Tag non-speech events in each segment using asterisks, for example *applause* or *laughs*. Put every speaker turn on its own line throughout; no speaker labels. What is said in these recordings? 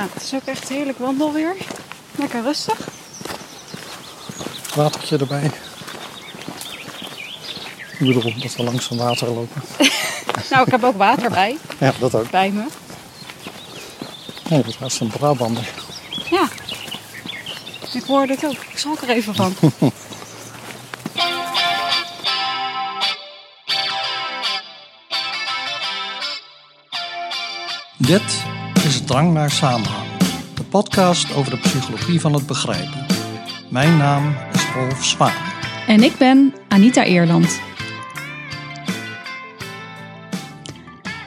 Ja, het is ook echt heerlijk wandelweer. Lekker rustig.
Watertje erbij. Ik bedoel dat we langs een water lopen. *laughs*
Nou, ik heb ook water bij,
Ja, dat ook.
bij me.
Nee, dat was een Brabander.
Ja. Ik hoorde het ook. Ik schrok er even van. *laughs*
Dit is Drang naar Samenhang. De podcast over de psychologie van het begrijpen. Mijn naam is Rolf Zwaan.
En ik ben Anita Eerland.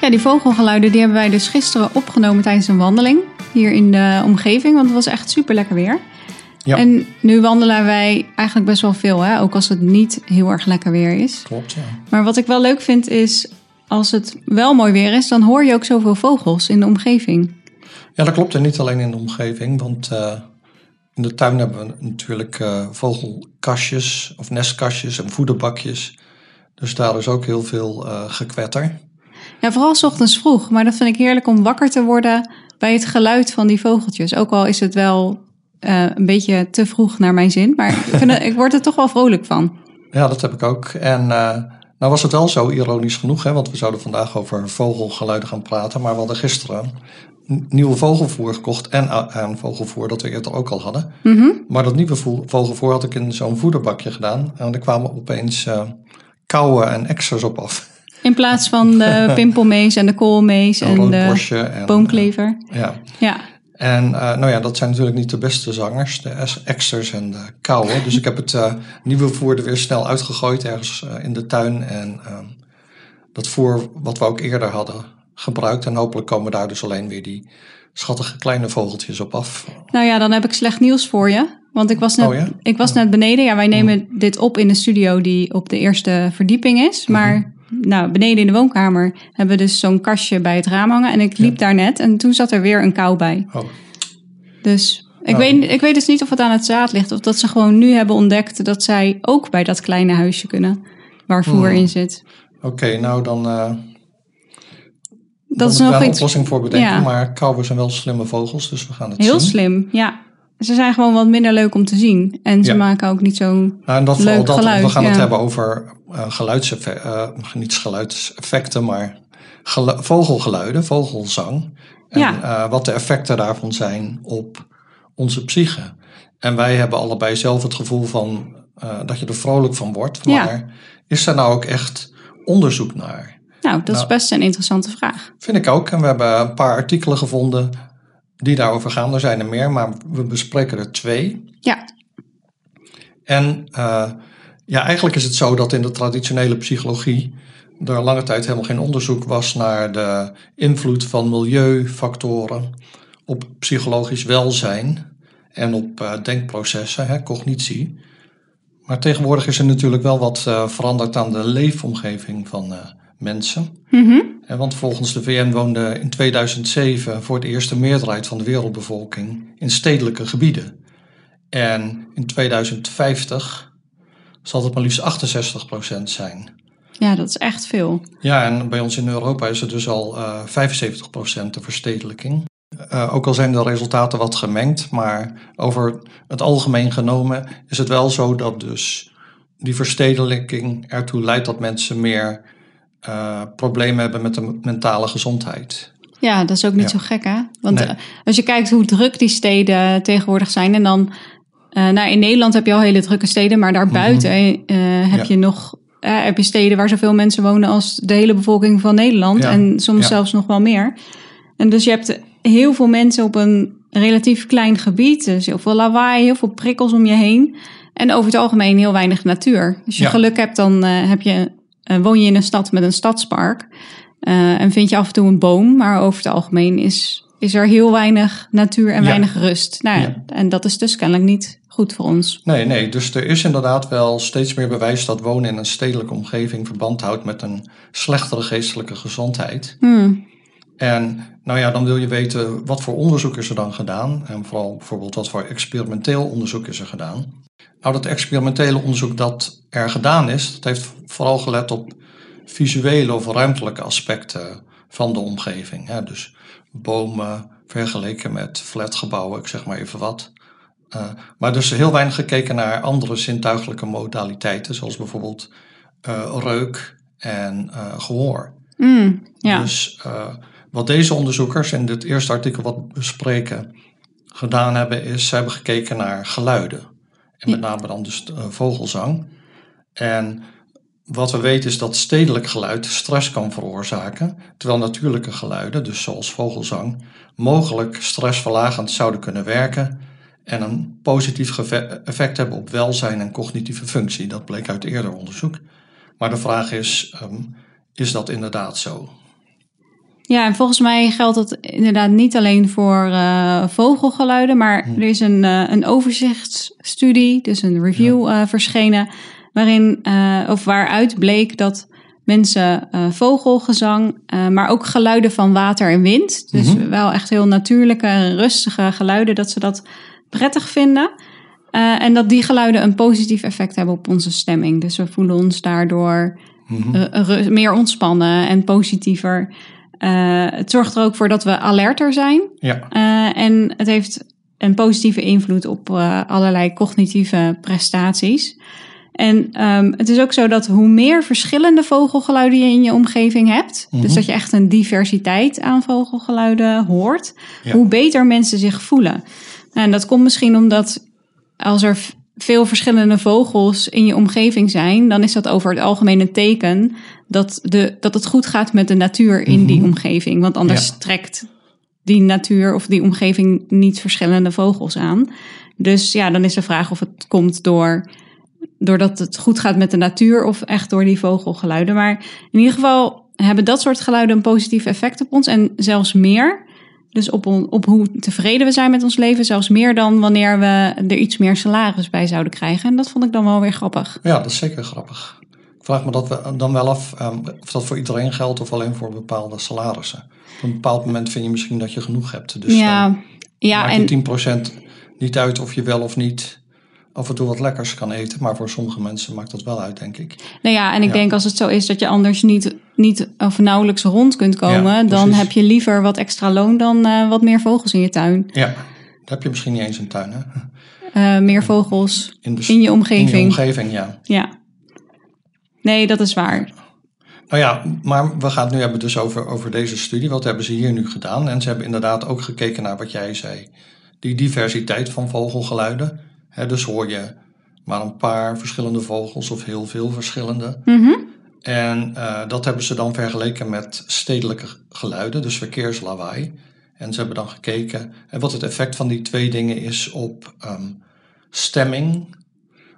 Ja, die vogelgeluiden die hebben wij dus gisteren opgenomen tijdens een wandeling. Hier in de omgeving, want het was echt super lekker weer.
Ja.
En nu wandelen wij eigenlijk best wel veel, hè? ook als het niet heel erg lekker weer is.
Klopt, ja.
Maar wat ik wel leuk vind is, als het wel mooi weer is, dan hoor je ook zoveel vogels in de omgeving.
Ja, dat klopt. En niet alleen in de omgeving, want eh, in de tuin hebben we natuurlijk eh, vogelkastjes of nestkastjes en voederbakjes. Dus daar is ook heel veel eh, gekwetter.
Ja, vooral 's ochtends vroeg, maar dat vind ik heerlijk om wakker te worden bij het geluid van die vogeltjes. Ook al is het wel een beetje te vroeg naar mijn zin, maar ik, vind het- ik word er toch wel vrolijk van. *laughs*
Ja, dat heb ik ook. En nou was het wel zo ironisch genoeg, hè, want we zouden vandaag over vogelgeluiden gaan praten. Maar we hadden gisteren nieuwe vogelvoer gekocht en aan vogelvoer dat we eerder ook al hadden.
Mhm.
Maar dat nieuwe vo- vogelvoer had ik in zo'n voederbakje gedaan. En er kwamen opeens kauwen en exers op af.
In plaats van de *laughs* pimpelmees en de koolmees en
rood
de
en,
boomklever.
eh, ja.
Ja,
En eh, nou ja, dat zijn natuurlijk niet de beste zangers, de exers en de kauwen. Dus ik heb het nieuwe voer er weer snel uitgegooid ergens in de tuin. En ehm, dat voer wat we ook eerder hadden gebruikt. En hopelijk komen daar dus alleen weer die schattige kleine vogeltjes op af.
nou ja, dan heb ik slecht nieuws voor je. Want ik was net,
Oh ja?
ik was net beneden. Ja, wij nemen dit op in de studio die op de eerste verdieping is. Maar nou, beneden in de woonkamer hebben we dus zo'n kastje bij het raam hangen. En ik liep daar net en toen zat er weer een kou bij.
Oh,
Dus ik,
Nou.
weet, ik weet dus niet of het aan het zaad ligt. Of dat ze gewoon nu hebben ontdekt dat zij ook bij dat kleine huisje kunnen. Waar voer
Hmm.
in zit.
Oké, nou dan, eh
Dat is nog
daar een
iets
oplossing voor bedenken.
Ja.
Maar kauwen zijn wel slimme vogels, dus we gaan het
heel
zien.
slim. Ja, ze zijn gewoon wat minder leuk om te zien. En ze
Ja.
maken ook niet zo...
Nou, en dat
Leuk
dat,
geluid,
we gaan het hebben over eh geluidseffecten, niet geluidseffecten, maar gelu- vogelgeluiden, vogelzang. En eh, wat de effecten daarvan zijn op onze psyche. En wij hebben allebei zelf het gevoel van eh, dat je er vrolijk van wordt.
Ja.
Maar is er nou ook echt onderzoek naar?
Nou, dat is
Nou.
best een interessante vraag.
Vind ik ook. En we hebben een paar artikelen gevonden die daarover gaan. Er zijn er meer, maar we bespreken er twee.
Ja,
En eh, ja, eigenlijk is het zo dat in de traditionele psychologie er lange tijd helemaal geen onderzoek was naar de invloed van milieufactoren op psychologisch welzijn en op eh, denkprocessen, hè, cognitie. Maar tegenwoordig is er natuurlijk wel wat eh, veranderd aan de leefomgeving van mensen.
Mhm.
Eh, Want volgens de VN woonde in 2007 voor het eerst de meerderheid van de wereldbevolking in stedelijke gebieden. En in 2050 zal het maar liefst 68% zijn.
ja, dat is echt veel.
Ja, en bij ons in Europa is het dus al eh 75% de verstedelijking. Eh, ook al zijn de resultaten wat gemengd, maar over het algemeen genomen is het wel zo dat dus die verstedelijking ertoe leidt dat mensen meer eh, problemen hebben met de mentale gezondheid.
Ja, dat is ook niet
Ja.
zo gek, hè? Want
Nee.
eh, als je kijkt hoe druk die steden tegenwoordig zijn... en dan... eh, nou, in Nederland heb je al hele drukke steden... maar daarbuiten heb
Mhm. Ja.
je nog... heb je steden waar zoveel mensen wonen als de hele bevolking van Nederland.
Ja.
En soms zelfs nog wel meer. En dus je hebt heel veel mensen op een relatief klein gebied. Dus heel veel lawaai, heel veel prikkels om je heen. En over het algemeen heel weinig natuur. Als je geluk hebt, dan heb je, eh, woon je in een stad met een stadspark. Eh, en vind je af en toe een boom. Maar over het algemeen is, is er heel weinig natuur en
Ja.
weinig rust. Nou. Ja. En dat is dus kennelijk niet goed voor ons.
Nee, nee, dus er is inderdaad wel steeds meer bewijs dat wonen in een stedelijke omgeving verband houdt met een slechtere geestelijke gezondheid.
Hmm.
En nou ja, dan wil je weten wat voor onderzoek is er dan gedaan. En vooral bijvoorbeeld wat voor experimenteel onderzoek is er gedaan. Nou, dat experimentele onderzoek dat er gedaan is, dat heeft vooral gelet op visuele of ruimtelijke aspecten van de omgeving. Hè? Dus bomen vergeleken met flatgebouwen, ik zeg maar even wat. Uh, maar dus heel weinig gekeken naar andere zintuigelijke modaliteiten, zoals bijvoorbeeld uh, reuk en uh, gehoor.
Mm, ja.
Dus wat deze onderzoekers in dit eerste artikel wat bespreken gedaan hebben, is ze hebben gekeken naar geluiden. Met name dan dus vogelzang. En wat we weten is dat stedelijk geluid stress kan veroorzaken, terwijl natuurlijke geluiden, dus zoals vogelzang, mogelijk stressverlagend zouden kunnen werken en een positief effect hebben op welzijn en cognitieve functie. Dat bleek uit eerder onderzoek. Maar de vraag is, um, is dat inderdaad zo?
Ja, en volgens mij geldt dat inderdaad niet alleen voor uh, vogelgeluiden, maar er is een, uh, een overzichtsstudie, dus een review uh, verschenen, waarin, of waaruit bleek dat mensen vogelgezang, maar ook geluiden van water en wind, dus mm -hmm. wel echt heel natuurlijke, rustige geluiden, dat ze dat prettig vinden. En dat die geluiden een positief effect hebben op onze stemming. Dus we voelen ons daardoor uh, meer ontspannen en positiever. Uh, het zorgt er ook voor dat we alerter zijn.
Ja.
en het heeft een positieve invloed op allerlei cognitieve prestaties. En um, het is ook zo dat hoe meer verschillende vogelgeluiden je in je omgeving hebt, dus dat je echt een diversiteit aan vogelgeluiden hoort, ja. hoe beter mensen zich voelen. En dat komt misschien omdat als er veel verschillende vogels in je omgeving zijn, dan is dat over het algemeen een teken dat, de, dat het goed gaat met de natuur in die mhm. omgeving. Want anders trekt die natuur of die omgeving niet verschillende vogels aan. Dus ja, dan is de vraag of het komt door, doordat het goed gaat met de natuur of echt door die vogelgeluiden. Maar in ieder geval hebben dat soort geluiden een positief effect op ons en zelfs meer. Dus op, op hoe tevreden we zijn met ons leven, zelfs meer dan wanneer we er iets meer salaris bij zouden krijgen. En dat vond ik dan wel weer grappig.
Ja, dat is zeker grappig. Vraag me dat dan wel af um, of dat voor iedereen geldt of alleen voor bepaalde salarissen. Op een bepaald moment vind je misschien dat je genoeg hebt. Dus
ja, ja,
en 10% niet uit of je wel of niet af en toe wat lekkers kan eten. Maar voor sommige mensen maakt dat wel uit, denk ik.
Nou ja, en ik denk als het zo is dat je anders niet, niet of nauwelijks rond kunt komen, dan heb je liever wat extra loon dan uh, wat meer vogels in je tuin.
Ja, dan heb je misschien niet eens een tuin, hè?
Uh, meer vogels in, in, je omgeving. In
je omgeving, ja.
Ja. Nee, dat is waar.
Nou ja, maar we gaan het nu hebben dus over, over deze studie. Wat hebben ze hier nu gedaan? En ze hebben inderdaad ook gekeken naar wat jij zei. Die diversiteit van vogelgeluiden dus hoor je maar een paar verschillende vogels of heel veel verschillende.
Mm
En uh, dat hebben ze dan vergeleken met stedelijke geluiden, dus verkeerslawaai. En ze hebben dan gekeken en wat het effect van die twee dingen is op um, stemming,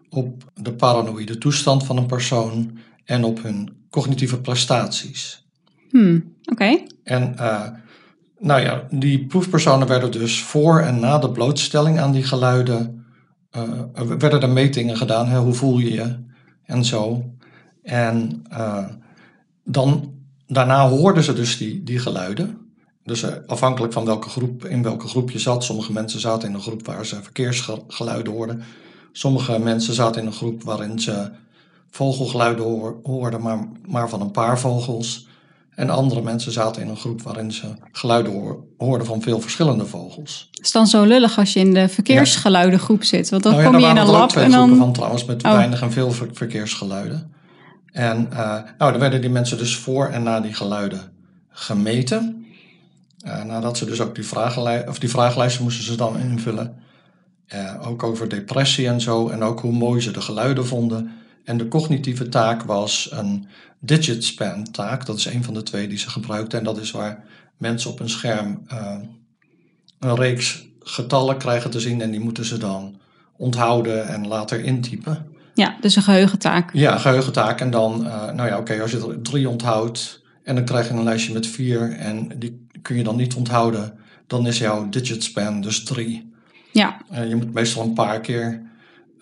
op de paranoïde toestand van een persoon en op hun cognitieve prestaties.
Hmm, Oké.
En uh, nou ja, die proefpersonen werden dus voor en na de blootstelling aan die geluiden uh, werden er metingen gedaan. Hè, hoe voel je je? En zo. En uh, dan, daarna hoorden ze dus die, die geluiden. Dus afhankelijk van welke groep, in welke groep je zat. Sommige mensen zaten in een groep waar ze verkeersgeluiden hoorden. Sommige mensen zaten in een groep waarin ze vogelgeluiden hoorden, maar, maar van een paar vogels. En andere mensen zaten in een groep waarin ze geluiden hoorden van veel verschillende vogels.
Het is dan zo lullig als je in de verkeersgeluidengroep zit. Want dan nou kom je in een lab en dan...
van trouwens met oh. weinig en veel verkeersgeluiden. En uh, nou, dan werden die mensen dus voor en na die geluiden gemeten. Uh, nadat ze dus ook die, vragenlijst, of die vragenlijsten moesten ze dan invullen. Uh, ook over depressie en zo. En ook hoe mooi ze de geluiden vonden. En de cognitieve taak was een digit span taak. Dat is een van de twee die ze gebruikten. En dat is waar mensen op een scherm uh, een reeks getallen krijgen te zien. En die moeten ze dan onthouden en later intypen.
Ja, dus een geheugentaak.
Ja, een geheugentaak. En dan, uh, nou ja, oké, okay, als je er drie onthoudt en dan krijg je een lijstje met vier en die kun je dan niet onthouden, dan is jouw digit span dus drie.
Ja.
Uh, je moet meestal een paar keer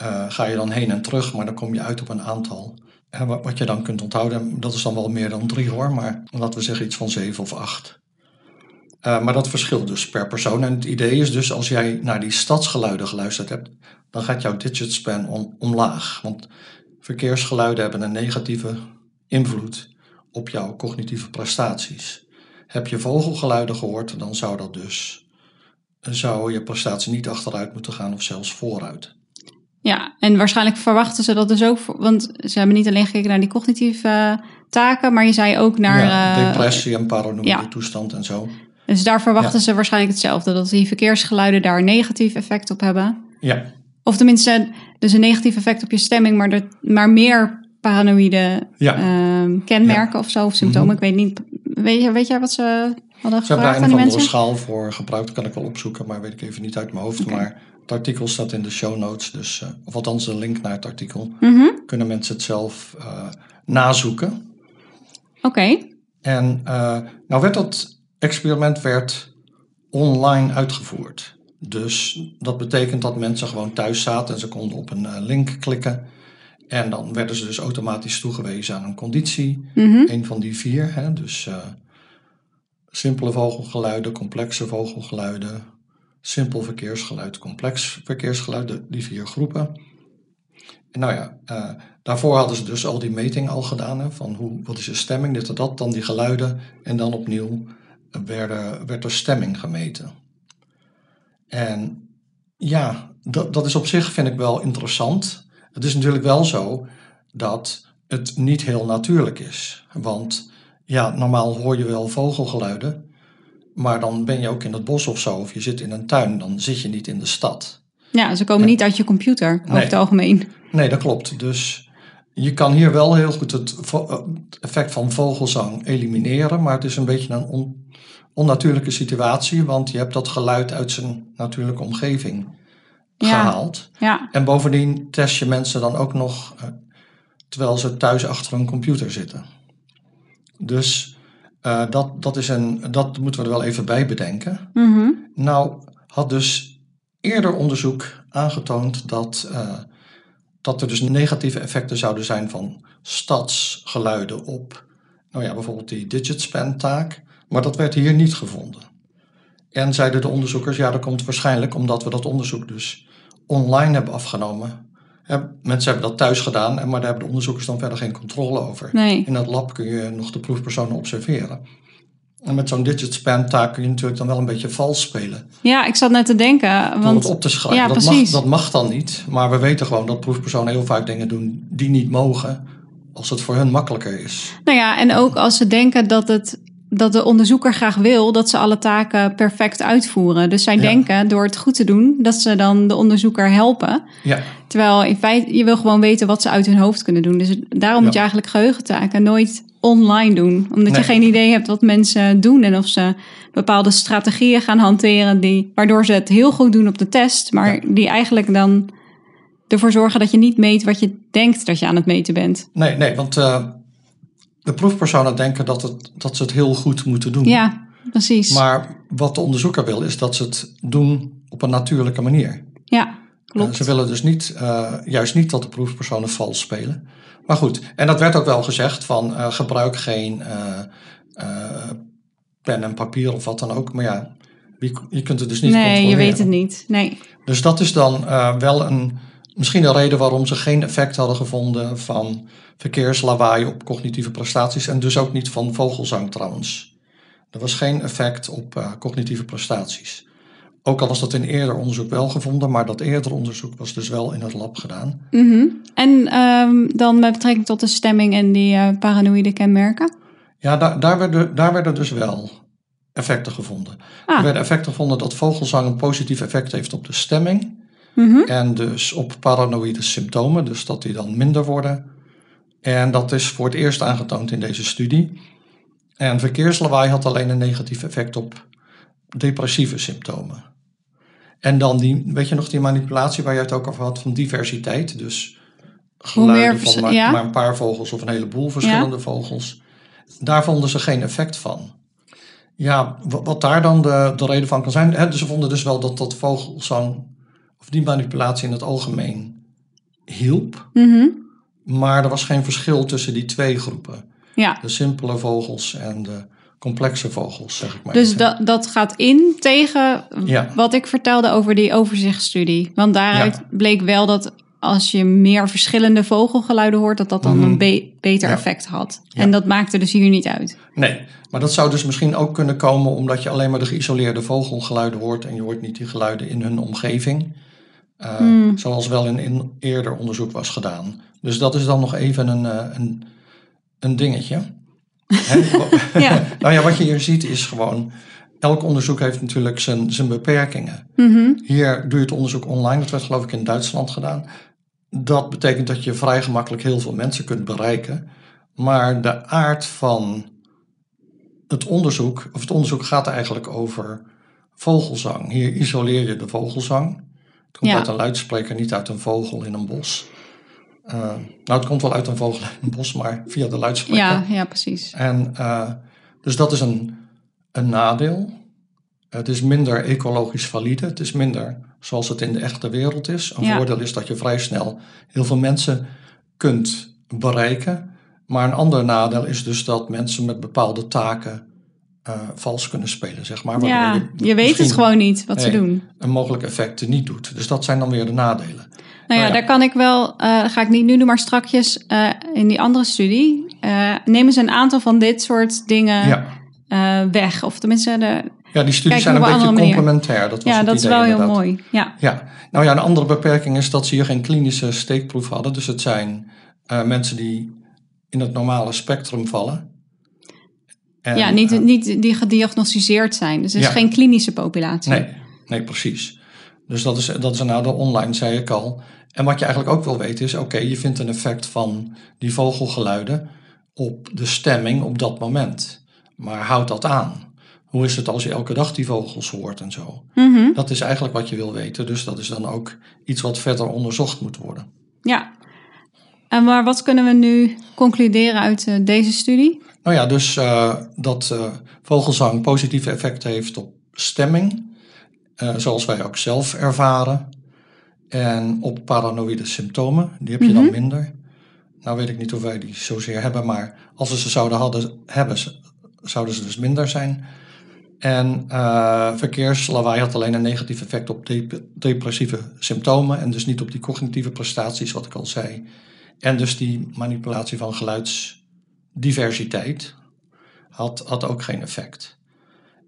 uh, ga je dan heen en terug, maar dan kom je uit op een aantal. En wat, wat je dan kunt onthouden, dat is dan wel meer dan drie hoor, maar laten we zeggen iets van zeven of acht. Maar dat verschilt dus per persoon. En het idee is dus, als jij naar die stadsgeluiden geluisterd hebt, dan gaat jouw digit span om, omlaag. Want verkeersgeluiden hebben een negatieve invloed op jouw cognitieve prestaties. heb je vogelgeluiden gehoord, dan zou dat dus zou je prestatie niet achteruit moeten gaan of zelfs vooruit.
Ja, en waarschijnlijk verwachten ze dat dus ook, want ze hebben niet alleen gekeken naar die cognitieve uh, taken, maar je zei ook naar
ja,
uh,
depressie en paranoïde ja. toestand en zo.
Dus daar verwachten ze waarschijnlijk hetzelfde, dat die verkeersgeluiden daar een negatief effect op hebben.
Ja.
Of tenminste, dus een negatief effect op je stemming, maar, de, maar meer paranoïde
Ja.
uh, kenmerken of zo, of symptomen.
Mhm.
Ik weet niet, weet, je, weet jij wat ze hadden
Ze hebben daar een andere schaal voor gebruikt, kan ik wel opzoeken, maar weet ik even niet uit mijn hoofd. Maar het artikel staat in de show notes, dus, eh, of althans een link naar het artikel.
Mhm.
Kunnen mensen het zelf eh, nazoeken.
Oké,
En eh, nou werd dat experiment werd online uitgevoerd. Dus dat betekent dat mensen gewoon thuis zaten en ze konden op een link klikken. En dan werden ze dus automatisch toegewezen aan een conditie.
Mhm.
Een van die vier. Hè? Dus simpele vogelgeluiden, complexe vogelgeluiden, simpel verkeersgeluid, complex verkeersgeluid, de- die vier groepen. En nou ja, eh, daarvoor hadden ze dus al die meting al gedaan. Hè, van hoe, wat is je stemming, dit en dat, dan die geluiden. En dan opnieuw werden, werd er stemming gemeten. En ja, dat, dat is op zich vind ik wel interessant. Het is natuurlijk wel zo dat het niet heel natuurlijk is. Want ja, normaal hoor je wel vogelgeluiden. Maar dan ben je ook in het bos of zo, of je zit in een tuin, dan zit je niet in de stad.
ja, ze komen niet uit je computer over
Nee.
het algemeen.
Nee, dat klopt. Dus je kan hier wel heel goed het, eh, effect van vogelzang elimineren, maar het is een beetje een on- onnatuurlijke situatie, want je hebt dat geluid uit zijn natuurlijke omgeving
Ja.
gehaald.
Ja,
En bovendien test je mensen dan ook nog eh, terwijl ze thuis achter een computer zitten. Dus eh, dat, dat, is een, dat moeten we er wel even bij bedenken.
mhm.
Nou, had dus eerder onderzoek aangetoond dat, eh, dat er dus negatieve effecten zouden zijn van stadsgeluiden op, nou ja, bijvoorbeeld die digit span taak, maar dat werd hier niet gevonden. En zeiden de onderzoekers, ja, dat komt waarschijnlijk omdat we dat onderzoek dus online hebben afgenomen. Mensen hebben dat thuis gedaan, maar daar hebben de onderzoekers dan verder geen controle over.
nee.
In dat lab kun je nog de proefpersonen observeren. En met zo'n digit span taak kun je natuurlijk dan wel een beetje vals spelen.
Ja, ik zat net te denken,
Door het
want
op te schrijven.
ja,
dat, mag, dat mag dan niet. Maar we weten gewoon dat proefpersonen heel vaak dingen doen die niet mogen. Als het voor hun makkelijker is.
nou ja, en ook als ze denken dat het dat de onderzoeker graag wil dat ze alle taken perfect uitvoeren. Dus zij
Ja.
denken door het goed te doen dat ze dan de onderzoeker helpen.
Ja,
Terwijl in feite je wil gewoon weten wat ze uit hun hoofd kunnen doen. Dus daarom moet je eigenlijk geheugentaken nooit online doen. Omdat je geen idee hebt wat mensen doen en of ze bepaalde strategieën gaan hanteren die, waardoor ze het heel goed doen op de test, maar
Ja.
die eigenlijk dan ervoor zorgen dat je niet meet wat je denkt dat je aan het meten bent.
nee, nee, want eh, de proefpersonen denken dat, het, dat ze het heel goed moeten doen.
Ja, precies.
Maar wat de onderzoeker wil, is dat ze het doen op een natuurlijke manier.
ja, klopt.
Ze willen dus niet, eh, juist niet dat de proefpersonen vals spelen. Maar goed, en dat werd ook wel gezegd van eh, gebruik geen eh, eh, pen en papier of wat dan ook. Maar ja, je kunt het dus niet
nee, je
controleren.
weet het niet. Nee.
Dus dat is dan eh, wel een, misschien een reden waarom ze geen effect hadden gevonden van verkeerslawaai op cognitieve prestaties. En dus ook niet van vogelzang trouwens. Er was geen effect op eh, cognitieve prestaties. Ook al was dat in eerder onderzoek wel gevonden, maar dat eerder onderzoek was dus wel in het lab gedaan.
Mhm. En ehm, dan met betrekking tot de stemming en die eh, paranoïde kenmerken?
Ja, daar, daar, werden, daar werden dus wel effecten gevonden.
Ah.
Er werden effecten gevonden dat vogelzang een positief effect heeft op de stemming.
Mhm.
En dus op paranoïde symptomen, dus dat die dan minder worden. En dat is voor het eerst aangetoond in deze studie. En verkeerslawaai had alleen een negatief effect op depressieve symptomen. En dan die, weet je nog die manipulatie waar je het ook over had van diversiteit. Dus geluiden van maar,
ja.
maar een paar vogels of een heleboel verschillende vogels. Daar vonden ze geen effect van. Ja, wat, daar dan de, de reden van kan zijn. Hè, ze vonden dus wel dat dat vogelzang of die manipulatie in het algemeen hielp.
Mhm.
Maar er was geen verschil tussen die twee groepen.
Ja,
De simpele vogels en de complexe vogels, zeg ik maar.
dus dat, dat gaat in tegen
Ja.
wat ik vertelde over die overzichtsstudie. Want daaruit bleek wel dat als je meer verschillende vogelgeluiden hoort, dat dat dan
Mhm.
een be- beter
Ja.
effect had. En dat maakte dus hier niet uit.
Nee, maar dat zou dus misschien ook kunnen komen omdat je alleen maar de geïsoleerde vogelgeluiden hoort en je hoort niet die geluiden in hun omgeving. Eh,
Hmm.
Zoals wel in, in eerder onderzoek was gedaan. Dus dat is dan nog even een, eh, een, een dingetje. *laughs*
Ja. *laughs*
nou ja, wat je hier ziet is gewoon, elk onderzoek heeft natuurlijk zijn, zijn beperkingen.
Mhm.
Hier doe je het onderzoek online, dat werd geloof ik in Duitsland gedaan. Dat betekent dat je vrij gemakkelijk heel veel mensen kunt bereiken. Maar de aard van het onderzoek, of het onderzoek gaat eigenlijk over vogelzang. Hier isoleer je de vogelzang. Het komt
Ja.
uit een luidspreker, niet uit een vogel in een bos. Eh, nou, het komt wel uit een vogel in een bos, maar via de luidspreker.
Ja, ja, precies.
En eh, dus dat is een, een nadeel. Het is minder ecologisch valide. Het is minder zoals het in de echte wereld is. Een
Ja.
voordeel is dat je vrij snel heel veel mensen kunt bereiken. Maar een ander nadeel is dus dat mensen met bepaalde taken eh, vals kunnen spelen, zeg maar.
Ja, je weet het gewoon niet wat ze doen.
Een mogelijk effect niet doet. Dus dat zijn dan weer de nadelen.
Nou ja,
ja.
daar kan ik wel, dat ga ik niet nu doen, maar strakjes eh, in die andere studie eh, nemen ze een aantal van dit soort dingen
ja.
weg. Of tenminste, de,
ja, die studies
Kijk,
zijn een beetje
manier.
complementair. Dat was
ja, dat is wel heel mooi. Ja,
Ja, nou ja, een andere beperking is dat ze hier geen klinische steekproef hadden. Dus het zijn mensen die in het normale spectrum vallen. En,
ja niet, niet die gediagnosticeerd zijn. Dus het is
Ja.
geen klinische populatie.
nee, nee, precies. Dus dat is, dat is een nadeel online, zei ik al. En wat je eigenlijk ook wil weten is, oké, je vindt een effect van die vogelgeluiden op de stemming op dat moment. Maar houdt dat aan? Hoe is het als je elke dag die vogels hoort en zo?
Mhm,
Dat is eigenlijk wat je wil weten. Dus dat is dan ook iets wat verder onderzocht moet worden.
Ja. En maar wat kunnen we nu concluderen uit eh, deze studie?
Nou ja, dus eh, dat eh, vogelzang positieve effect heeft op stemming, eh, zoals wij ook zelf ervaren. En op paranoïde symptomen, die heb je dan minder. Nou weet ik niet of wij die zozeer hebben, maar als we ze zouden hadden, hebben, zouden ze dus minder zijn. En eh verkeerslawaai had alleen een negatief effect op dep- depressieve symptomen en dus niet op die cognitieve prestaties, wat ik al zei. En dus die manipulatie van geluidsdiversiteit had, had ook geen effect.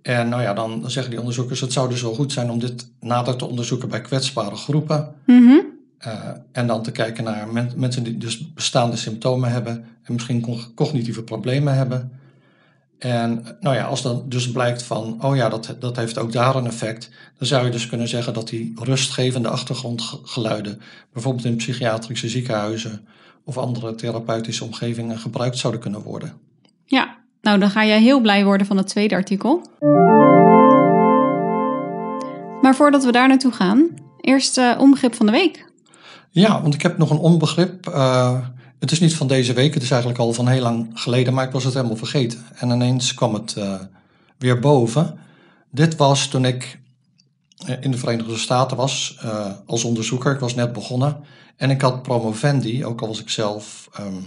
En nou ja, dan zeggen die onderzoekers, het zou dus wel goed zijn om dit nader te onderzoeken bij kwetsbare groepen.
Mhm,
Eh, en dan te kijken naar men- mensen die dus bestaande symptomen hebben en misschien co- cognitieve problemen hebben. En nou ja, als dan dus blijkt van, oh ja, dat, dat heeft ook daar een effect, dan zou je dus kunnen zeggen dat die rustgevende achtergrondgeluiden, bijvoorbeeld in psychiatrische ziekenhuizen of andere therapeutische omgevingen, gebruikt zouden kunnen worden.
Ja, nou dan ga jij heel blij worden van het tweede artikel. Maar voordat we daar naartoe gaan, eerst eh onbegrip van de week.
Ja, want ik heb nog een onbegrip. eh, het is niet van deze week, het is eigenlijk al van heel lang geleden, maar ik was het helemaal vergeten. En ineens kwam het eh, weer boven. Dit was toen ik in de Verenigde Staten was als onderzoeker. Ik was net begonnen en ik had promovendi, ook al was ik zelf ehm,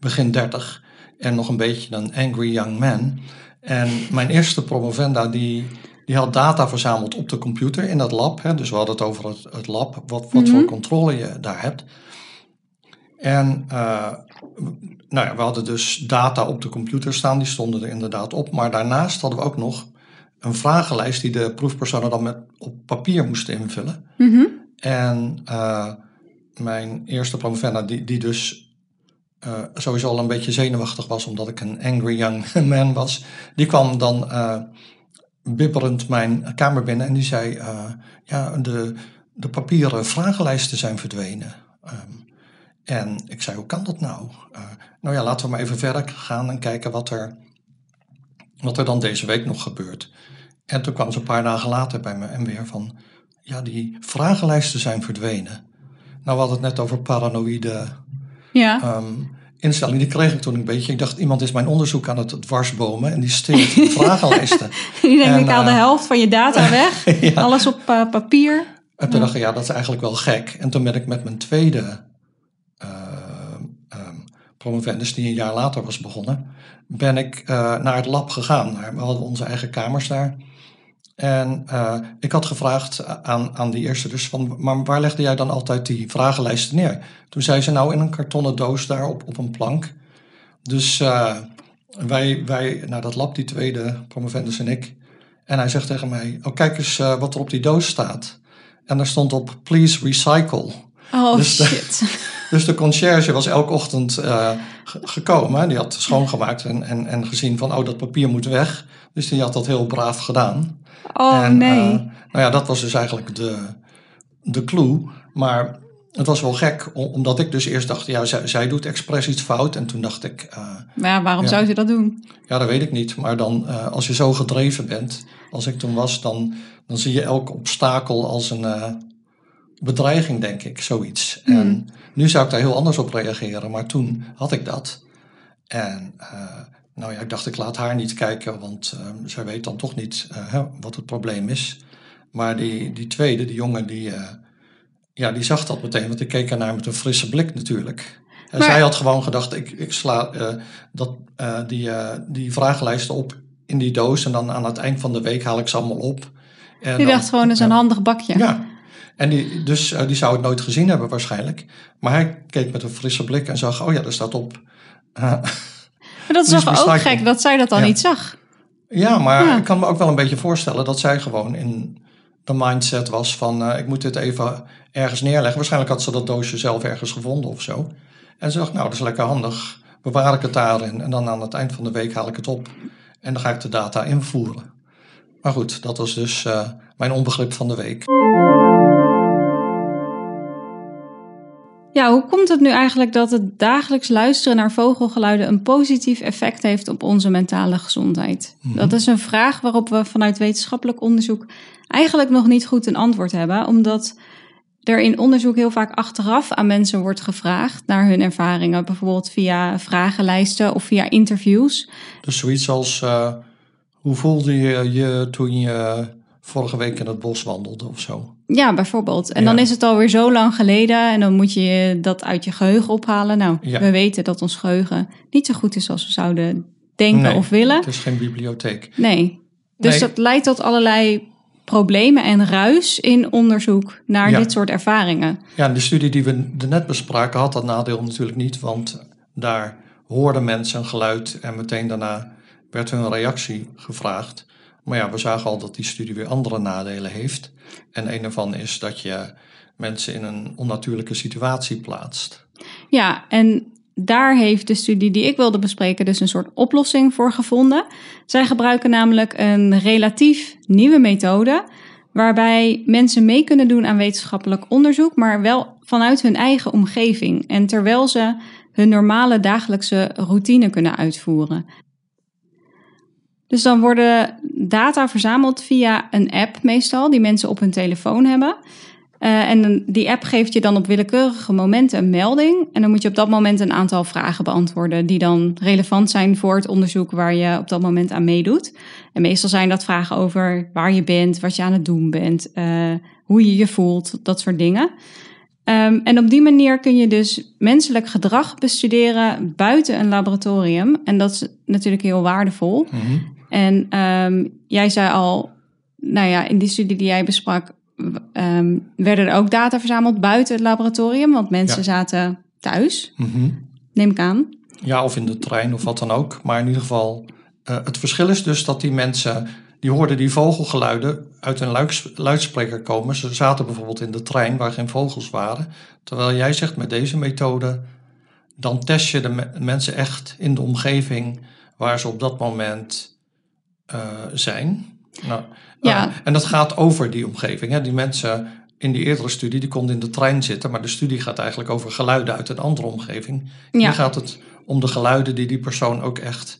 begin 30 en nog een beetje een angry young man. En mijn eerste promovenda die, die had data verzameld op de computer in dat lab. Hè, dus we hadden het over het, het lab, wat, wat voor controle je daar hebt. En eh, nou ja, we hadden dus data op de computer staan, die stonden er inderdaad op. Maar daarnaast hadden we ook nog een vragenlijst die de proefpersonen dan met, op papier moesten invullen.
Mhm.
En eh, mijn eerste promovenda, die, die dus eh, sowieso al een beetje zenuwachtig was, omdat ik een angry young *laughs* man was, die kwam dan eh, bibberend mijn kamer binnen en die zei: eh, Ja, de, de papieren vragenlijsten zijn verdwenen. Ehm, en ik zei: Hoe kan dat nou? Nou ja, laten we maar even verder gaan en kijken wat er, wat er dan deze week nog gebeurt. En toen kwam ze een paar dagen later bij me en weer van: Ja, die vragenlijsten zijn verdwenen. Nou, we hadden het net over paranoïde
Ja,
ehm, instelling. Die kreeg ik toen een beetje. Ik dacht, iemand is mijn onderzoek aan het dwarsbomen en die steelt *laughs* vragenlijsten.
je denkt
en,
ik haal de
eh,
helft van je data *laughs* weg.
ja.
Alles op eh, papier.
En toen dacht ik, ja, dat is eigenlijk wel gek. En toen ben ik met mijn tweede eh, ehm, promovendus, die een jaar later was begonnen, ben ik naar het lab gegaan. We hadden onze eigen kamers daar. En uh, ik had gevraagd aan, aan die eerste dus van, maar waar legde jij dan altijd die vragenlijsten neer? Toen zei ze nou in een kartonnen doos daar op, op een plank. Dus uh, wij, wij, nou dat lab die tweede, promovendus en ik. En hij zegt tegen mij, oh kijk eens uh, wat er op die doos staat. En daar stond op, please recycle.
Oh dus shit.
De, *laughs* dus de conciërge was elke ochtend gekomen. Die had schoongemaakt en, en, en gezien van, oh dat papier moet weg. Dus die had dat heel braaf gedaan.
Oh nee. Uh,
nou ja, dat was dus eigenlijk de, de clue. Maar het was wel gek, omdat ik dus eerst dacht, ja, zij, zij doet expres iets fout. En toen dacht ik... Uh,
maar ja, waarom zou ze dat doen?
Ja, dat weet ik niet. Maar dan, uh, als je zo gedreven bent, als ik toen was, dan, dan zie je elk obstakel als een uh, bedreiging, denk ik, zoiets. Mm. En nu zou ik daar heel anders op reageren, maar toen had ik dat. En nou ja, ik dacht, ik laat haar niet kijken, want zij weet dan toch niet wat het probleem is. Maar die, die tweede, die jongen, die ja, die zag dat meteen, want ik keek ernaar met een frisse blik natuurlijk. En maar, zij had gewoon gedacht, ik, ik sla uh, dat, uh, die, uh, die vragenlijsten op in die doos en dan aan het eind van de week haal ik ze allemaal op.
En die dan, dacht gewoon, dat is een handig bakje.
Ja, en die, dus die zou het nooit gezien hebben waarschijnlijk. Maar hij keek met een frisse blik en zag, oh ja, er staat op. *laughs*
maar dat is toch ook gek dat zij dat dan
ja.
niet zag?
Ja, maar ja. ik kan me ook wel een beetje voorstellen dat zij gewoon in de mindset was van uh, ik moet dit even ergens neerleggen. Waarschijnlijk had ze dat doosje zelf ergens gevonden of zo. En ze dacht, nou dat is lekker handig. Bewaar ik het daarin en dan aan het eind van de week haal ik het op. En dan ga ik de data invoeren. Maar goed, dat was dus uh, mijn onbegrip van de week.
Ja, hoe komt het nu eigenlijk dat het dagelijks luisteren naar vogelgeluiden een positief effect heeft op onze mentale gezondheid? Mm -hmm. Dat is een vraag waarop we vanuit wetenschappelijk onderzoek eigenlijk nog niet goed een antwoord hebben, omdat er in onderzoek heel vaak achteraf aan mensen wordt gevraagd naar hun ervaringen, bijvoorbeeld via vragenlijsten of via interviews.
Dus zoiets als uh, hoe voelde je je toen je vorige week in het bos wandelde of zo?
Ja, bijvoorbeeld. En ja. dan is het alweer zo lang geleden en dan moet je dat uit je geheugen ophalen. Nou, ja. we weten dat ons geheugen niet zo goed is als we zouden denken
nee,
of willen.
Het is geen bibliotheek.
Nee. Dus nee. dat leidt tot allerlei problemen en ruis in onderzoek naar ja. dit soort ervaringen.
Ja, de studie die we net bespraken had dat nadeel natuurlijk niet, want daar hoorden mensen een geluid en meteen daarna werd hun reactie gevraagd. Maar ja, we zagen al dat die studie weer andere nadelen heeft. En een daarvan is dat je mensen in een onnatuurlijke situatie plaatst.
Ja, en daar heeft de studie die ik wilde bespreken dus een soort oplossing voor gevonden. Zij gebruiken namelijk een relatief nieuwe methode waarbij mensen mee kunnen doen aan wetenschappelijk onderzoek, maar wel vanuit hun eigen omgeving en terwijl ze hun normale dagelijkse routine kunnen uitvoeren. Dus dan worden data verzameld via een app meestal, die mensen op hun telefoon hebben. Uh, en die app geeft je dan op willekeurige momenten een melding. En dan moet je op dat moment een aantal vragen beantwoorden die dan relevant zijn voor het onderzoek waar je op dat moment aan meedoet. En meestal zijn dat vragen over waar je bent, wat je aan het doen bent, uh, hoe je je voelt, dat soort dingen. Um, en op die manier kun je dus menselijk gedrag bestuderen buiten een laboratorium. En dat is natuurlijk heel waardevol. Mm-hmm. En um, jij zei al, nou ja, in die studie die jij besprak, um, werden er ook data verzameld buiten het laboratorium, want mensen ja. zaten thuis,
mm-hmm.
neem ik aan.
Ja, of in de trein of wat dan ook. Maar in ieder geval, uh, het verschil is dus dat die mensen, die hoorden die vogelgeluiden uit een luids, luidspreker komen. Ze zaten bijvoorbeeld in de trein waar geen vogels waren. Terwijl jij zegt met deze methode, dan test je de me mensen echt in de omgeving waar ze op dat moment zijn. Nou,
ja.
Uh, en dat gaat over die omgeving. Hè. Die mensen in die eerdere studie, die konden in de trein zitten, maar de studie gaat eigenlijk over geluiden uit een andere omgeving.
Ja.
Hier gaat het om de geluiden die die persoon ook echt,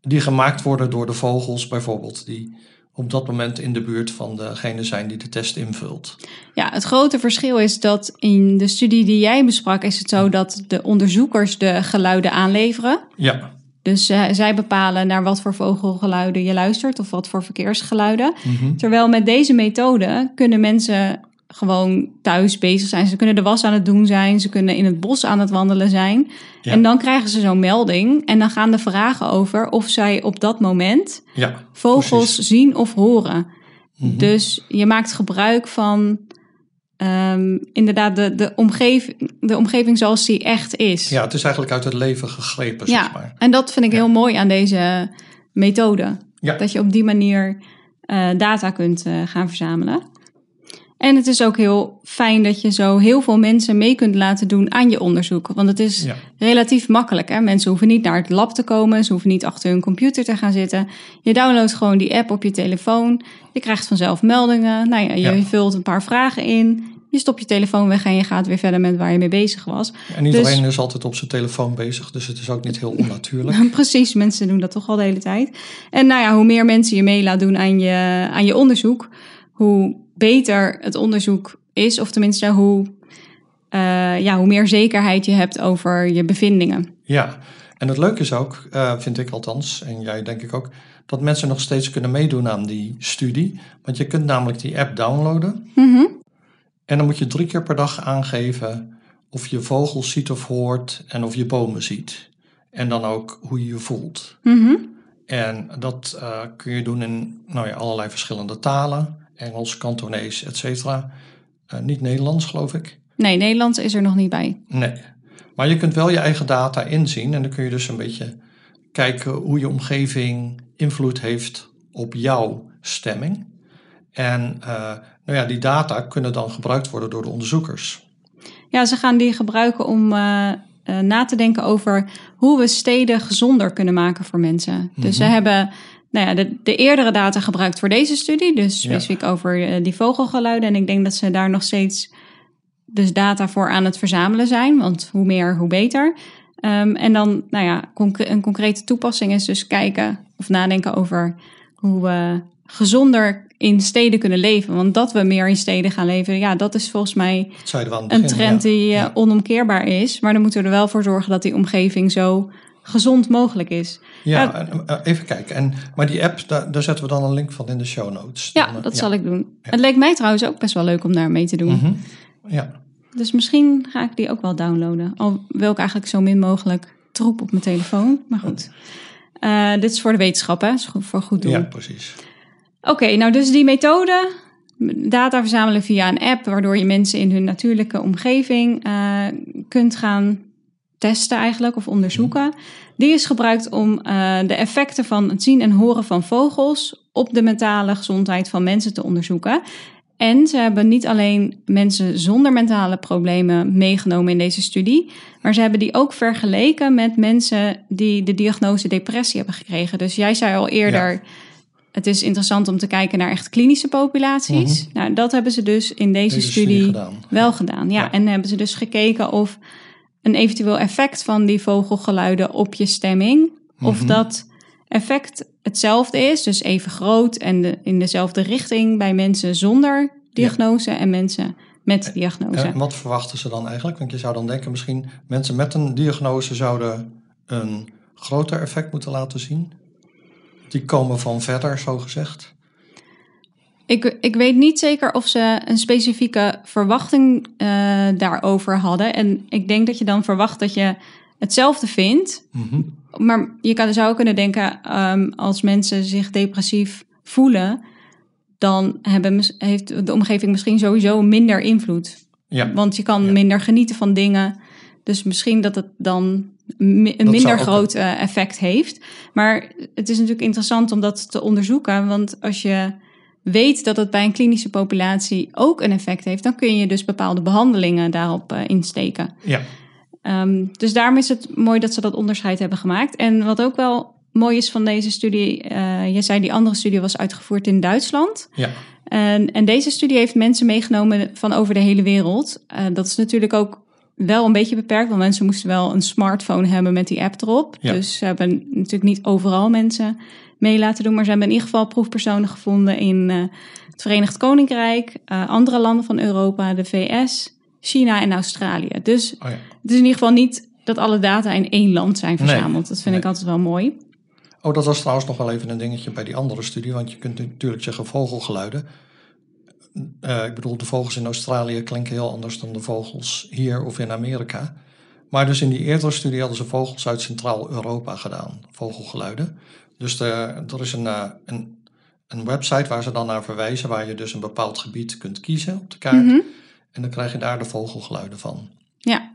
die gemaakt worden door de vogels bijvoorbeeld, die op dat moment in de buurt van degene zijn die de test invult.
Ja, het grote verschil is dat in de studie die jij besprak, is het zo dat de onderzoekers de geluiden aanleveren.
Ja.
Dus uh, zij bepalen naar wat voor vogelgeluiden je luistert of wat voor verkeersgeluiden. Mm-hmm. Terwijl met deze methode kunnen mensen gewoon thuis bezig zijn. Ze kunnen de was aan het doen zijn, ze kunnen in het bos aan het wandelen zijn. Ja. En dan krijgen ze zo'n melding en dan gaan de vragen over of zij op dat moment
ja,
vogels
precies.
zien of horen.
Mhm.
Dus je maakt gebruik van ehm, inderdaad de, de, omgeving, de omgeving zoals die echt is.
Ja, het is eigenlijk uit het leven gegrepen,
Ja,
zeg maar.
en dat vind ik
Ja.
heel mooi aan deze methode.
Ja.
Dat je op die manier eh, data kunt eh, gaan verzamelen. En het is ook heel fijn dat je zo heel veel mensen mee kunt laten doen aan je onderzoek. Want het is
Ja.
relatief makkelijk. Hè? Mensen hoeven niet naar het lab te komen. Ze hoeven niet achter hun computer te gaan zitten. Je downloadt gewoon die app op je telefoon. Je krijgt vanzelf meldingen. Nou ja, je
Ja.
vult een paar vragen in. Je stopt je telefoon weg en je gaat weer verder met waar je mee bezig was.
En niet
Dus-
iedereen is altijd op zijn telefoon bezig, dus het is ook niet heel onnatuurlijk. *laughs*
Precies, mensen doen dat toch al de hele tijd. En nou ja, hoe meer mensen je mee laat doen aan je, aan je onderzoek, hoe beter het onderzoek is. Of tenminste, hoe, eh, ja, hoe meer zekerheid je hebt over je bevindingen.
Ja, en het leuke is ook, eh, vind ik althans, en jij denk ik ook, dat mensen nog steeds kunnen meedoen aan die studie. Want je kunt namelijk die app downloaden
Mhm.
en dan moet je drie keer per dag aangeven of je vogels ziet of hoort en of je bomen ziet. En dan ook hoe je je voelt.
Mhm.
En dat eh, kun je doen in nou ja, allerlei verschillende talen. Engels, Kantonees, et cetera. Eh, niet Nederlands, geloof ik.
Nee, Nederlands is er nog niet bij.
Nee. Maar je kunt wel je eigen data inzien. En dan kun je dus een beetje kijken hoe je omgeving invloed heeft op jouw stemming. En eh, nou ja, die data kunnen dan gebruikt worden door de onderzoekers.
Ja, ze gaan die gebruiken om eh, na te denken over hoe we steden gezonder kunnen maken voor mensen. Dus ze
Mhm.
hebben nou ja, de, de eerdere data gebruikt voor deze studie, dus
Ja.
specifiek over eh, die vogelgeluiden. En ik denk dat ze daar nog steeds dus data voor aan het verzamelen zijn, want hoe meer, hoe beter. Ehm, en dan, nou ja, een concrete toepassing is dus kijken of nadenken over hoe we gezonder in steden kunnen leven. Want dat we meer in steden gaan leven, ja, dat is volgens mij een trend
ja.
die eh, onomkeerbaar is. Maar dan moeten we er wel voor zorgen dat die omgeving zo gezond mogelijk is.
Ja, eh, even kijken. En, maar die app, daar, daar zetten we dan een link van in de show notes.
Ja,
Dan, eh,
dat zal ik doen. Het leek mij trouwens ook best wel leuk om daar mee te doen.
Mhm. Ja,
Dus misschien ga ik die ook wel downloaden. Al wil ik eigenlijk zo min mogelijk troep op mijn telefoon. Maar goed. Eh, dit is voor de wetenschap, hè? Is voor goed doel.
ja, precies.
Oké, nou dus die methode, data verzamelen via een app, waardoor je mensen in hun natuurlijke omgeving kunt gaan testen eigenlijk of onderzoeken. Die is gebruikt om eh, de effecten van het zien en horen van vogels op de mentale gezondheid van mensen te onderzoeken. En ze hebben niet alleen mensen zonder mentale problemen meegenomen in deze studie, maar ze hebben die ook vergeleken met mensen die de diagnose depressie hebben gekregen. Dus jij zei al eerder, het is interessant om te kijken naar echt klinische populaties. Nou, dat hebben ze dus in deze,
Deze
studie,
studie gedaan.
wel gedaan. Ja.
Ja.
en hebben ze dus gekeken of een eventueel effect van die vogelgeluiden op je stemming, of
Mhm.
dat effect hetzelfde is, dus even groot en de, in dezelfde richting bij mensen zonder diagnose en mensen met diagnose.
En wat verwachten ze dan eigenlijk? Want je zou dan denken, misschien mensen met een diagnose zouden een groter effect moeten laten zien. Die komen van verder, zo gezegd.
Ik, ik weet niet zeker of ze een specifieke verwachting eh, daarover hadden. En ik denk dat je dan verwacht dat je hetzelfde vindt.
Mhm.
Maar je kan, zou kunnen denken, ehm, als mensen zich depressief voelen, dan hebben, heeft de omgeving misschien sowieso minder invloed.
Ja,
Want je kan
Ja.
minder genieten van dingen. Dus misschien dat het dan een minder groot eh, effect heeft. Maar het is natuurlijk interessant om dat te onderzoeken. Want als je weet dat het bij een klinische populatie ook een effect heeft, dan kun je dus bepaalde behandelingen daarop eh, insteken.
ja.
Ehm, dus daarom is het mooi dat ze dat onderscheid hebben gemaakt. En wat ook wel mooi is van deze studie, eh je zei die andere studie was uitgevoerd in Duitsland.
ja.
En, en deze studie heeft mensen meegenomen van over de hele wereld. Eh, dat is natuurlijk ook wel een beetje beperkt, want mensen moesten wel een smartphone hebben met die app erop.
Ja.
Dus ze hebben natuurlijk niet overal mensen mee laten doen, maar ze hebben in ieder geval proefpersonen gevonden in eh, het Verenigd Koninkrijk, eh, andere landen van Europa, de VS, China en Australië. Dus
Oh ja.
het is in ieder geval niet dat alle data in één land zijn
Nee.
verzameld. Dat vind ik altijd wel mooi.
Oh, dat was trouwens nog wel even een dingetje bij die andere studie. Want je kunt natuurlijk zeggen vogelgeluiden. Eh, ik bedoel, de vogels in Australië klinken heel anders dan de vogels hier of in Amerika. Maar dus in die eerdere studie hadden ze vogels uit Centraal-Europa gedaan, vogelgeluiden. Dus de, er is een, eh, een, een website waar ze dan naar verwijzen, waar je dus een bepaald gebied kunt kiezen op de kaart. En dan krijg je daar de vogelgeluiden van.
Ja.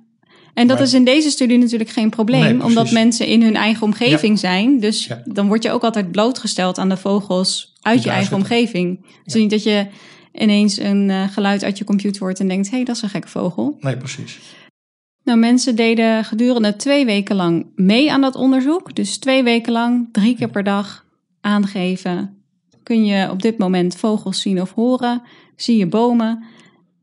En dat
Maar-
is in deze studie natuurlijk geen probleem,
Nee,
omdat mensen in hun eigen omgeving zijn. Dus
Ja.
dan word je ook altijd blootgesteld aan de vogels uit je eigen
zitten.
omgeving. Dus
Ja.
niet dat je ineens een eh, geluid uit je computer hoort en denkt: hé, hey, dat is een gekke vogel.
Nee, precies.
Nou, mensen deden gedurende twee weken lang mee aan dat onderzoek. Dus twee weken lang, drie keer per dag aangeven. Kun je op dit moment vogels zien of horen? Zie je bomen?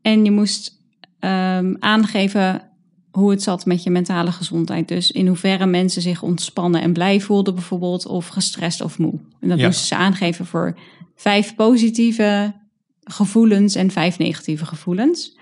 En je moest ehm, aangeven hoe het zat met je mentale gezondheid. Dus in hoeverre mensen zich ontspannen en blij voelden bijvoorbeeld. Of gestrest of moe. En dat
Ja.
moesten ze aangeven voor vijf positieve gevoelens en vijf negatieve gevoelens.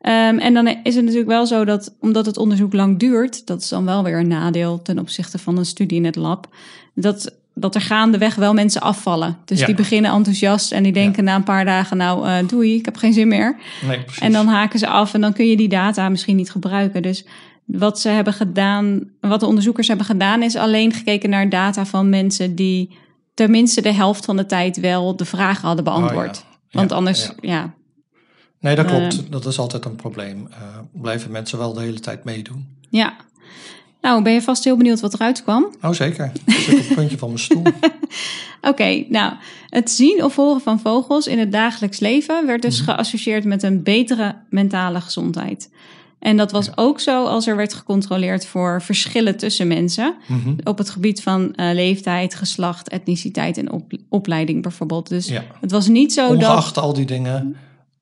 Ehm, en dan is het natuurlijk wel zo dat, omdat het onderzoek lang duurt, dat is dan wel weer een nadeel ten opzichte van een studie in het lab, dat, dat er gaandeweg wel mensen afvallen. Dus
Ja.
die beginnen enthousiast en die denken na een paar dagen, nou eh, doei, ik heb geen zin meer.
Nee.
En dan haken ze af en dan kun je die data misschien niet gebruiken. Dus wat ze hebben gedaan, wat de onderzoekers hebben gedaan, is alleen gekeken naar data van mensen die tenminste de helft van de tijd wel de vragen hadden beantwoord.
Oh, ja.
Want anders,
ja. Nee, dat
Eh,
klopt. dat is altijd een probleem. Eh, blijven mensen wel de hele tijd meedoen?
Ja. Nou, ben je vast heel benieuwd wat eruit kwam?
Oh, zeker. Ik zit op het puntje van mijn stoel. *laughs*
Oké, nou, het zien of horen van vogels in het dagelijks leven werd dus geassocieerd met een betere mentale gezondheid. En dat was ook zo als er werd gecontroleerd voor verschillen tussen mensen
Mhm.
op het gebied van eh, leeftijd, geslacht, etniciteit en op- opleiding bijvoorbeeld. Dus
Ja.
het was niet zo dat.
Ongeacht al die dingen,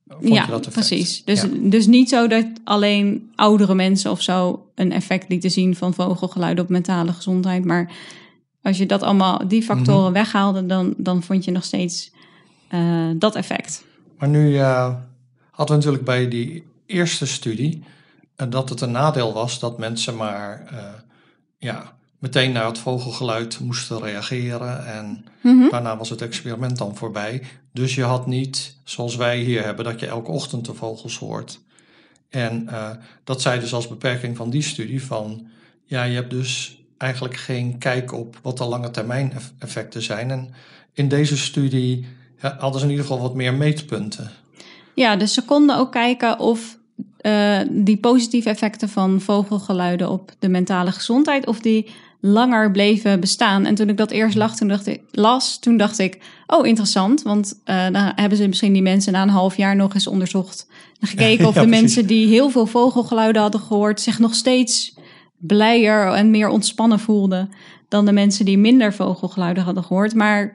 vond
ja,
dat
precies. Dus,
Ja.
dus niet zo dat alleen oudere mensen of zo een effect lieten zien van vogelgeluiden op mentale gezondheid. Maar als je dat allemaal, die factoren
Mhm.
weghaalde, dan, dan vond je nog steeds eh, dat effect.
Maar nu eh, hadden we natuurlijk bij die eerste studie eh, dat het een nadeel was dat mensen maar ja, meteen naar het vogelgeluid moesten reageren. En
Mhm.
daarna was het experiment dan voorbij. Dus je had niet, zoals wij hier hebben, dat je elke ochtend de vogels hoort. En eh, dat zei dus als beperking van die studie van, ja, je hebt dus eigenlijk geen kijk op wat de lange termijn eff- effecten zijn. En in deze studie hadden ze in ieder geval wat meer meetpunten.
Ja, dus ze konden ook kijken of eh, die positieve effecten van vogelgeluiden op de mentale gezondheid, of die langer bleven bestaan. En toen ik dat eerst lag, toen dacht ik, las, toen dacht ik, oh interessant, want eh, dan hebben ze misschien die mensen na een half jaar nog eens onderzocht en *laughs* gekeken of
Ja,
de
precies.
mensen die heel veel vogelgeluiden hadden gehoord zich nog steeds blijer en meer ontspannen voelden dan de mensen die minder vogelgeluiden hadden gehoord. Maar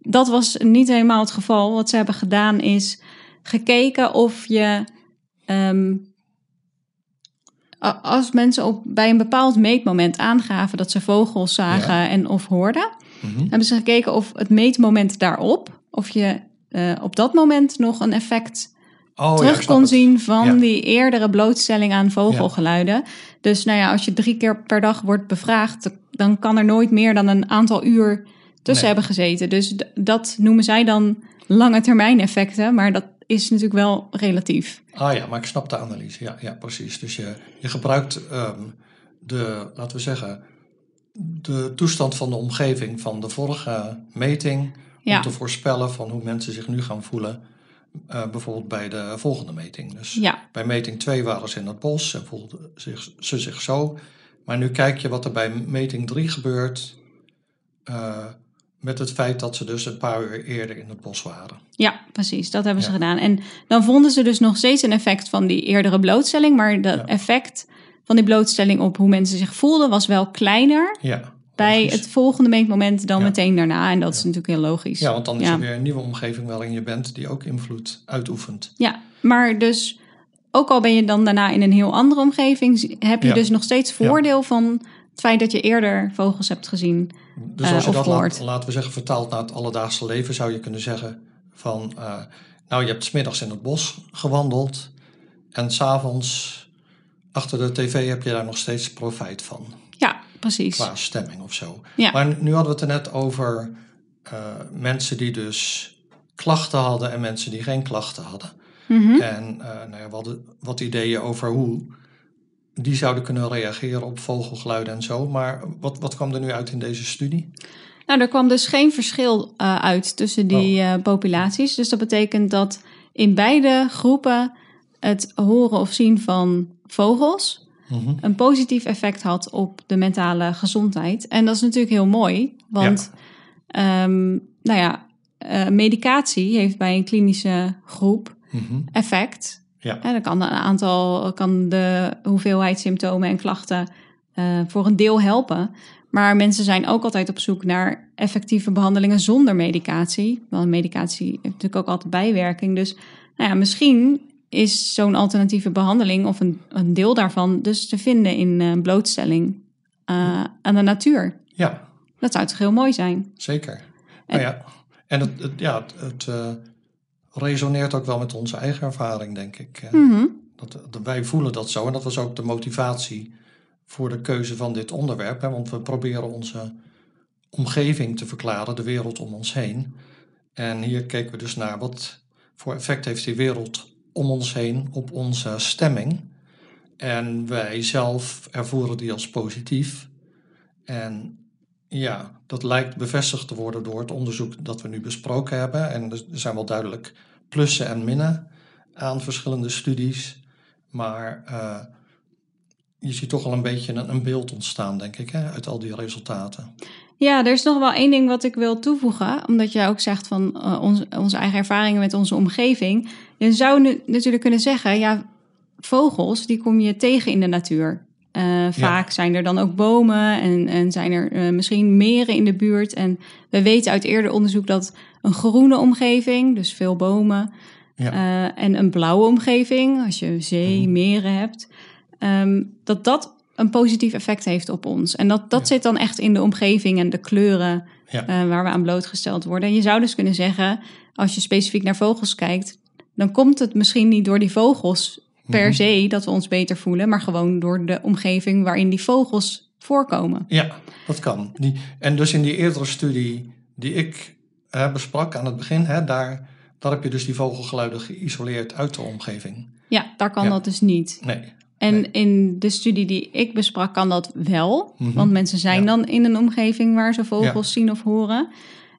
dat was niet helemaal het geval. Wat ze hebben gedaan is gekeken of je. ehm, als mensen op, bij een bepaald meetmoment aangaven dat ze vogels zagen
Ja.
en of hoorden,
Mhm.
hebben ze gekeken of het meetmoment daarop, of je eh, op dat moment nog een effect
Oh,
terug kon
het.
zien van
Ja.
die eerdere blootstelling aan vogelgeluiden. Dus nou ja, als je drie keer per dag wordt bevraagd, dan kan er nooit meer dan een aantal uur tussen
Nee.
hebben gezeten. Dus dat noemen zij dan lange termijn effecten, maar dat is natuurlijk wel relatief.
Ah ja, maar ik snap de analyse. Ja, ja precies. Dus je, je gebruikt ehm, de, laten we zeggen, de toestand van de omgeving van de vorige meting
Ja.
om te voorspellen van hoe mensen zich nu gaan voelen, eh, bijvoorbeeld bij de volgende meting. Dus
Ja,
bij meting 2 waren ze in het bos en voelden zich, ze zich zo. Maar nu kijk je wat er bij meting 3 gebeurt eh, met het feit dat ze dus een paar uur eerder in het bos waren.
ja, precies. Dat hebben ze
Ja.
gedaan. En dan vonden ze dus nog steeds een effect van die eerdere blootstelling, maar dat
Ja.
effect van die blootstelling op hoe mensen zich voelden was wel kleiner
Ja,
bij het volgende meetmoment dan meteen daarna. En dat is natuurlijk heel logisch.
Ja, want dan is er weer een nieuwe omgeving waarin je bent die ook invloed uitoefent.
Ja, maar dus ook al ben je dan daarna in een heel andere omgeving, heb je dus nog steeds voordeel van het feit dat je eerder vogels hebt gezien.
Dus
Eh,
als je
of
dat, laat, laten we zeggen, vertaalt naar het alledaagse leven, zou je kunnen zeggen van, eh, nou je hebt smiddags in het bos gewandeld en s'avonds achter de tv heb je daar nog steeds profijt van,
Ja, precies.
qua stemming of zo.
Ja.
Maar nu hadden we het er net over eh, mensen die dus klachten hadden en mensen die geen klachten hadden.
Mhm.
En eh, nou ja, we hadden wat ideeën over hoe die zouden kunnen reageren op vogelgeluiden en zo. Maar wat, wat kwam er nu uit in deze studie?
Nou, er kwam dus geen verschil uh, uit tussen die uh, populaties. Dus dat betekent dat in beide groepen het horen of zien van vogels
Mhm.
een positief effect had op de mentale gezondheid. En dat is natuurlijk heel mooi, want ehm, nou ja, eh, medicatie heeft bij een klinische groep
Mhm.
effect.
Ja.
En dan kan een aantal, kan de hoeveelheid symptomen en klachten eh, voor een deel helpen. Maar mensen zijn ook altijd op zoek naar effectieve behandelingen zonder medicatie. Want medicatie heeft natuurlijk ook altijd bijwerking. Dus nou ja, misschien is zo'n alternatieve behandeling of een, een deel daarvan dus te vinden in eh, blootstelling eh, aan de natuur.
ja,
Dat zou toch heel mooi zijn?
zeker.
En-
Nou ja, en het, het- ja, het, het resoneert ook wel met onze eigen ervaring, denk ik.
Mhm.
Dat, dat wij voelen dat zo en dat was ook de motivatie voor de keuze van dit onderwerp. Hè, want we proberen onze omgeving te verklaren, de wereld om ons heen. En hier keken we dus naar wat voor effect heeft die wereld om ons heen op onze stemming. En wij zelf ervoeren die als positief. En ja, dat lijkt bevestigd te worden door het onderzoek dat we nu besproken hebben. En er zijn wel duidelijk plussen en minnen aan verschillende studies. Maar eh, je ziet toch al een beetje een, een beeld ontstaan, denk ik, hè, uit al die resultaten.
Ja, er is nog wel één ding wat ik wil toevoegen. Omdat jij ook zegt van eh, onze, onze eigen ervaringen met onze omgeving. Je zou nu natuurlijk kunnen zeggen, ja, vogels die kom je tegen in de natuur. Eh, vaak zijn er dan ook bomen en, en zijn er eh, misschien meren in de buurt. En we weten uit eerder onderzoek dat een groene omgeving, dus veel bomen,
Ja.
eh, en een blauwe omgeving, als je zee,
Mhm.
meren hebt, ehm, dat dat een positief effect heeft op ons. En dat, dat
Ja.
zit dan echt in de omgeving en de kleuren waar we aan blootgesteld worden. En je zou dus kunnen zeggen, als je specifiek naar vogels kijkt, dan komt het misschien niet door die vogels per
Mhm.
se dat we ons beter voelen, maar gewoon door de omgeving waarin die vogels voorkomen.
Ja, dat kan. Die, en dus in die eerdere studie die ik besprak aan het begin, hè, daar, daar heb je dus die vogelgeluiden geïsoleerd uit de omgeving.
Ja, daar kan
Ja.
dat dus niet.
Nee.
En
Nee.
in de studie die ik besprak kan dat wel.
Mhm.
Want mensen zijn
Ja.
dan in een omgeving waar ze vogels zien of horen.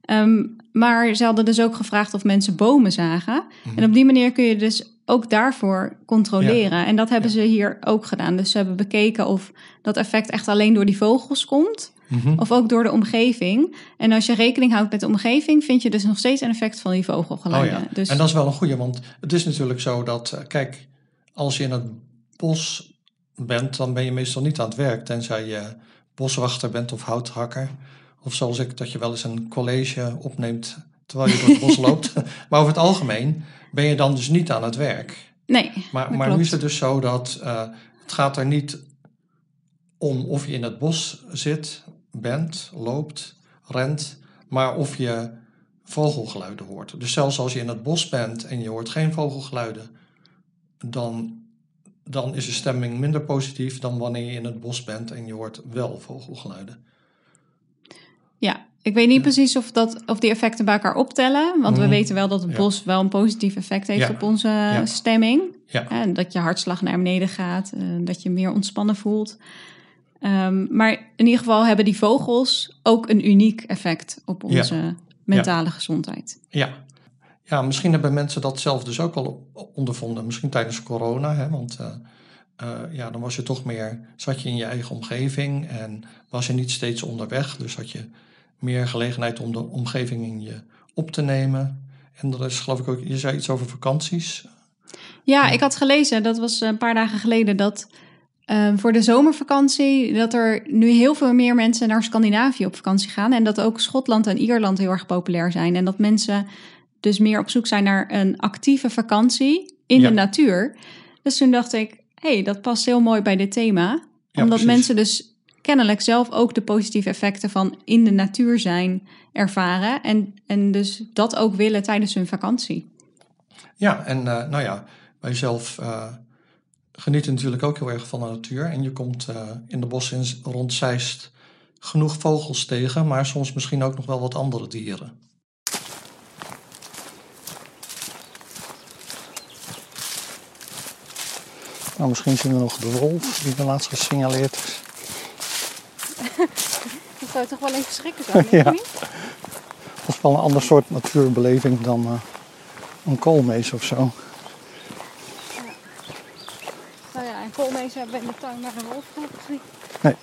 Ehm, maar ze hadden dus ook gevraagd of mensen bomen zagen.
Mhm.
En op die manier kun je dus ook daarvoor controleren. En dat hebben
Ja.
ze hier ook gedaan. Dus ze hebben bekeken of dat effect echt alleen door die vogels komt.
Mhm.
Of ook door de omgeving. En als je rekening houdt met de omgeving, vind je dus nog steeds een effect van die vogelgeluiden.
Oh ja.
Dus
En dat is wel een goede, want het is natuurlijk zo dat, eh, kijk, als je in het bos bent, dan ben je meestal niet aan het werk, tenzij je boswachter bent of houthakker. Of zoals ik, dat je wel eens een college opneemt terwijl je door het bos loopt. *laughs* Maar over het algemeen ben je dan dus niet aan het werk.
nee,
Maar, maar nu is het dus zo dat eh, het gaat er niet om of je in het bos zit, bent, loopt, rent, maar of je vogelgeluiden hoort. Dus zelfs als je in het bos bent en je hoort geen vogelgeluiden, dan, dan is de stemming minder positief dan wanneer je in het bos bent en je hoort wel vogelgeluiden.
Ja, ik weet niet precies of, dat, of die effecten bij elkaar optellen. Want we
Mhm.
weten wel dat het bos wel een positief effect heeft op onze stemming.
Ja.
En dat je hartslag naar beneden gaat, eh, dat je meer ontspannen voelt. Ehm, maar in ieder geval hebben die vogels ook een uniek effect op onze mentale gezondheid.
Ja. ja, misschien hebben mensen dat zelf dus ook wel ondervonden. Misschien tijdens corona, hè, want eh, eh, ja, dan was je toch meer, zat je in je eigen omgeving en was je niet steeds onderweg. Dus had je meer gelegenheid om de omgeving in je op te nemen. En er is geloof ik ook, je zei iets over vakanties.
Ja, ik had gelezen, dat was een paar dagen geleden, dat eh, voor de zomervakantie, dat er nu heel veel meer mensen naar Scandinavië op vakantie gaan. En dat ook Schotland en Ierland heel erg populair zijn. En dat mensen dus meer op zoek zijn naar een actieve vakantie in
Ja.
de natuur. Dus toen dacht ik, hé, hey, dat past heel mooi bij dit thema.
Ja,
omdat
precies.
mensen dus kennelijk zelf ook de positieve effecten van in de natuur zijn ervaren. En, en dus dat ook willen tijdens hun vakantie.
Ja, en eh, nou ja, wij zelf eh, genieten natuurlijk ook heel erg van de natuur. En je komt eh, in de bossen rond Zeist genoeg vogels tegen, maar soms misschien ook nog wel wat andere dieren. Nou, misschien zien we nog de wolf die we laatst gesignaleerd is.
Zou toch wel even schrikken zijn, *laughs* denk
Ja.
niet?
Dat is wel een ander soort natuurbeleving dan eh, een koolmees of zo.
Nou ja, en koolmezen hebben we in de tuin maar een wolf gezien.
Nee.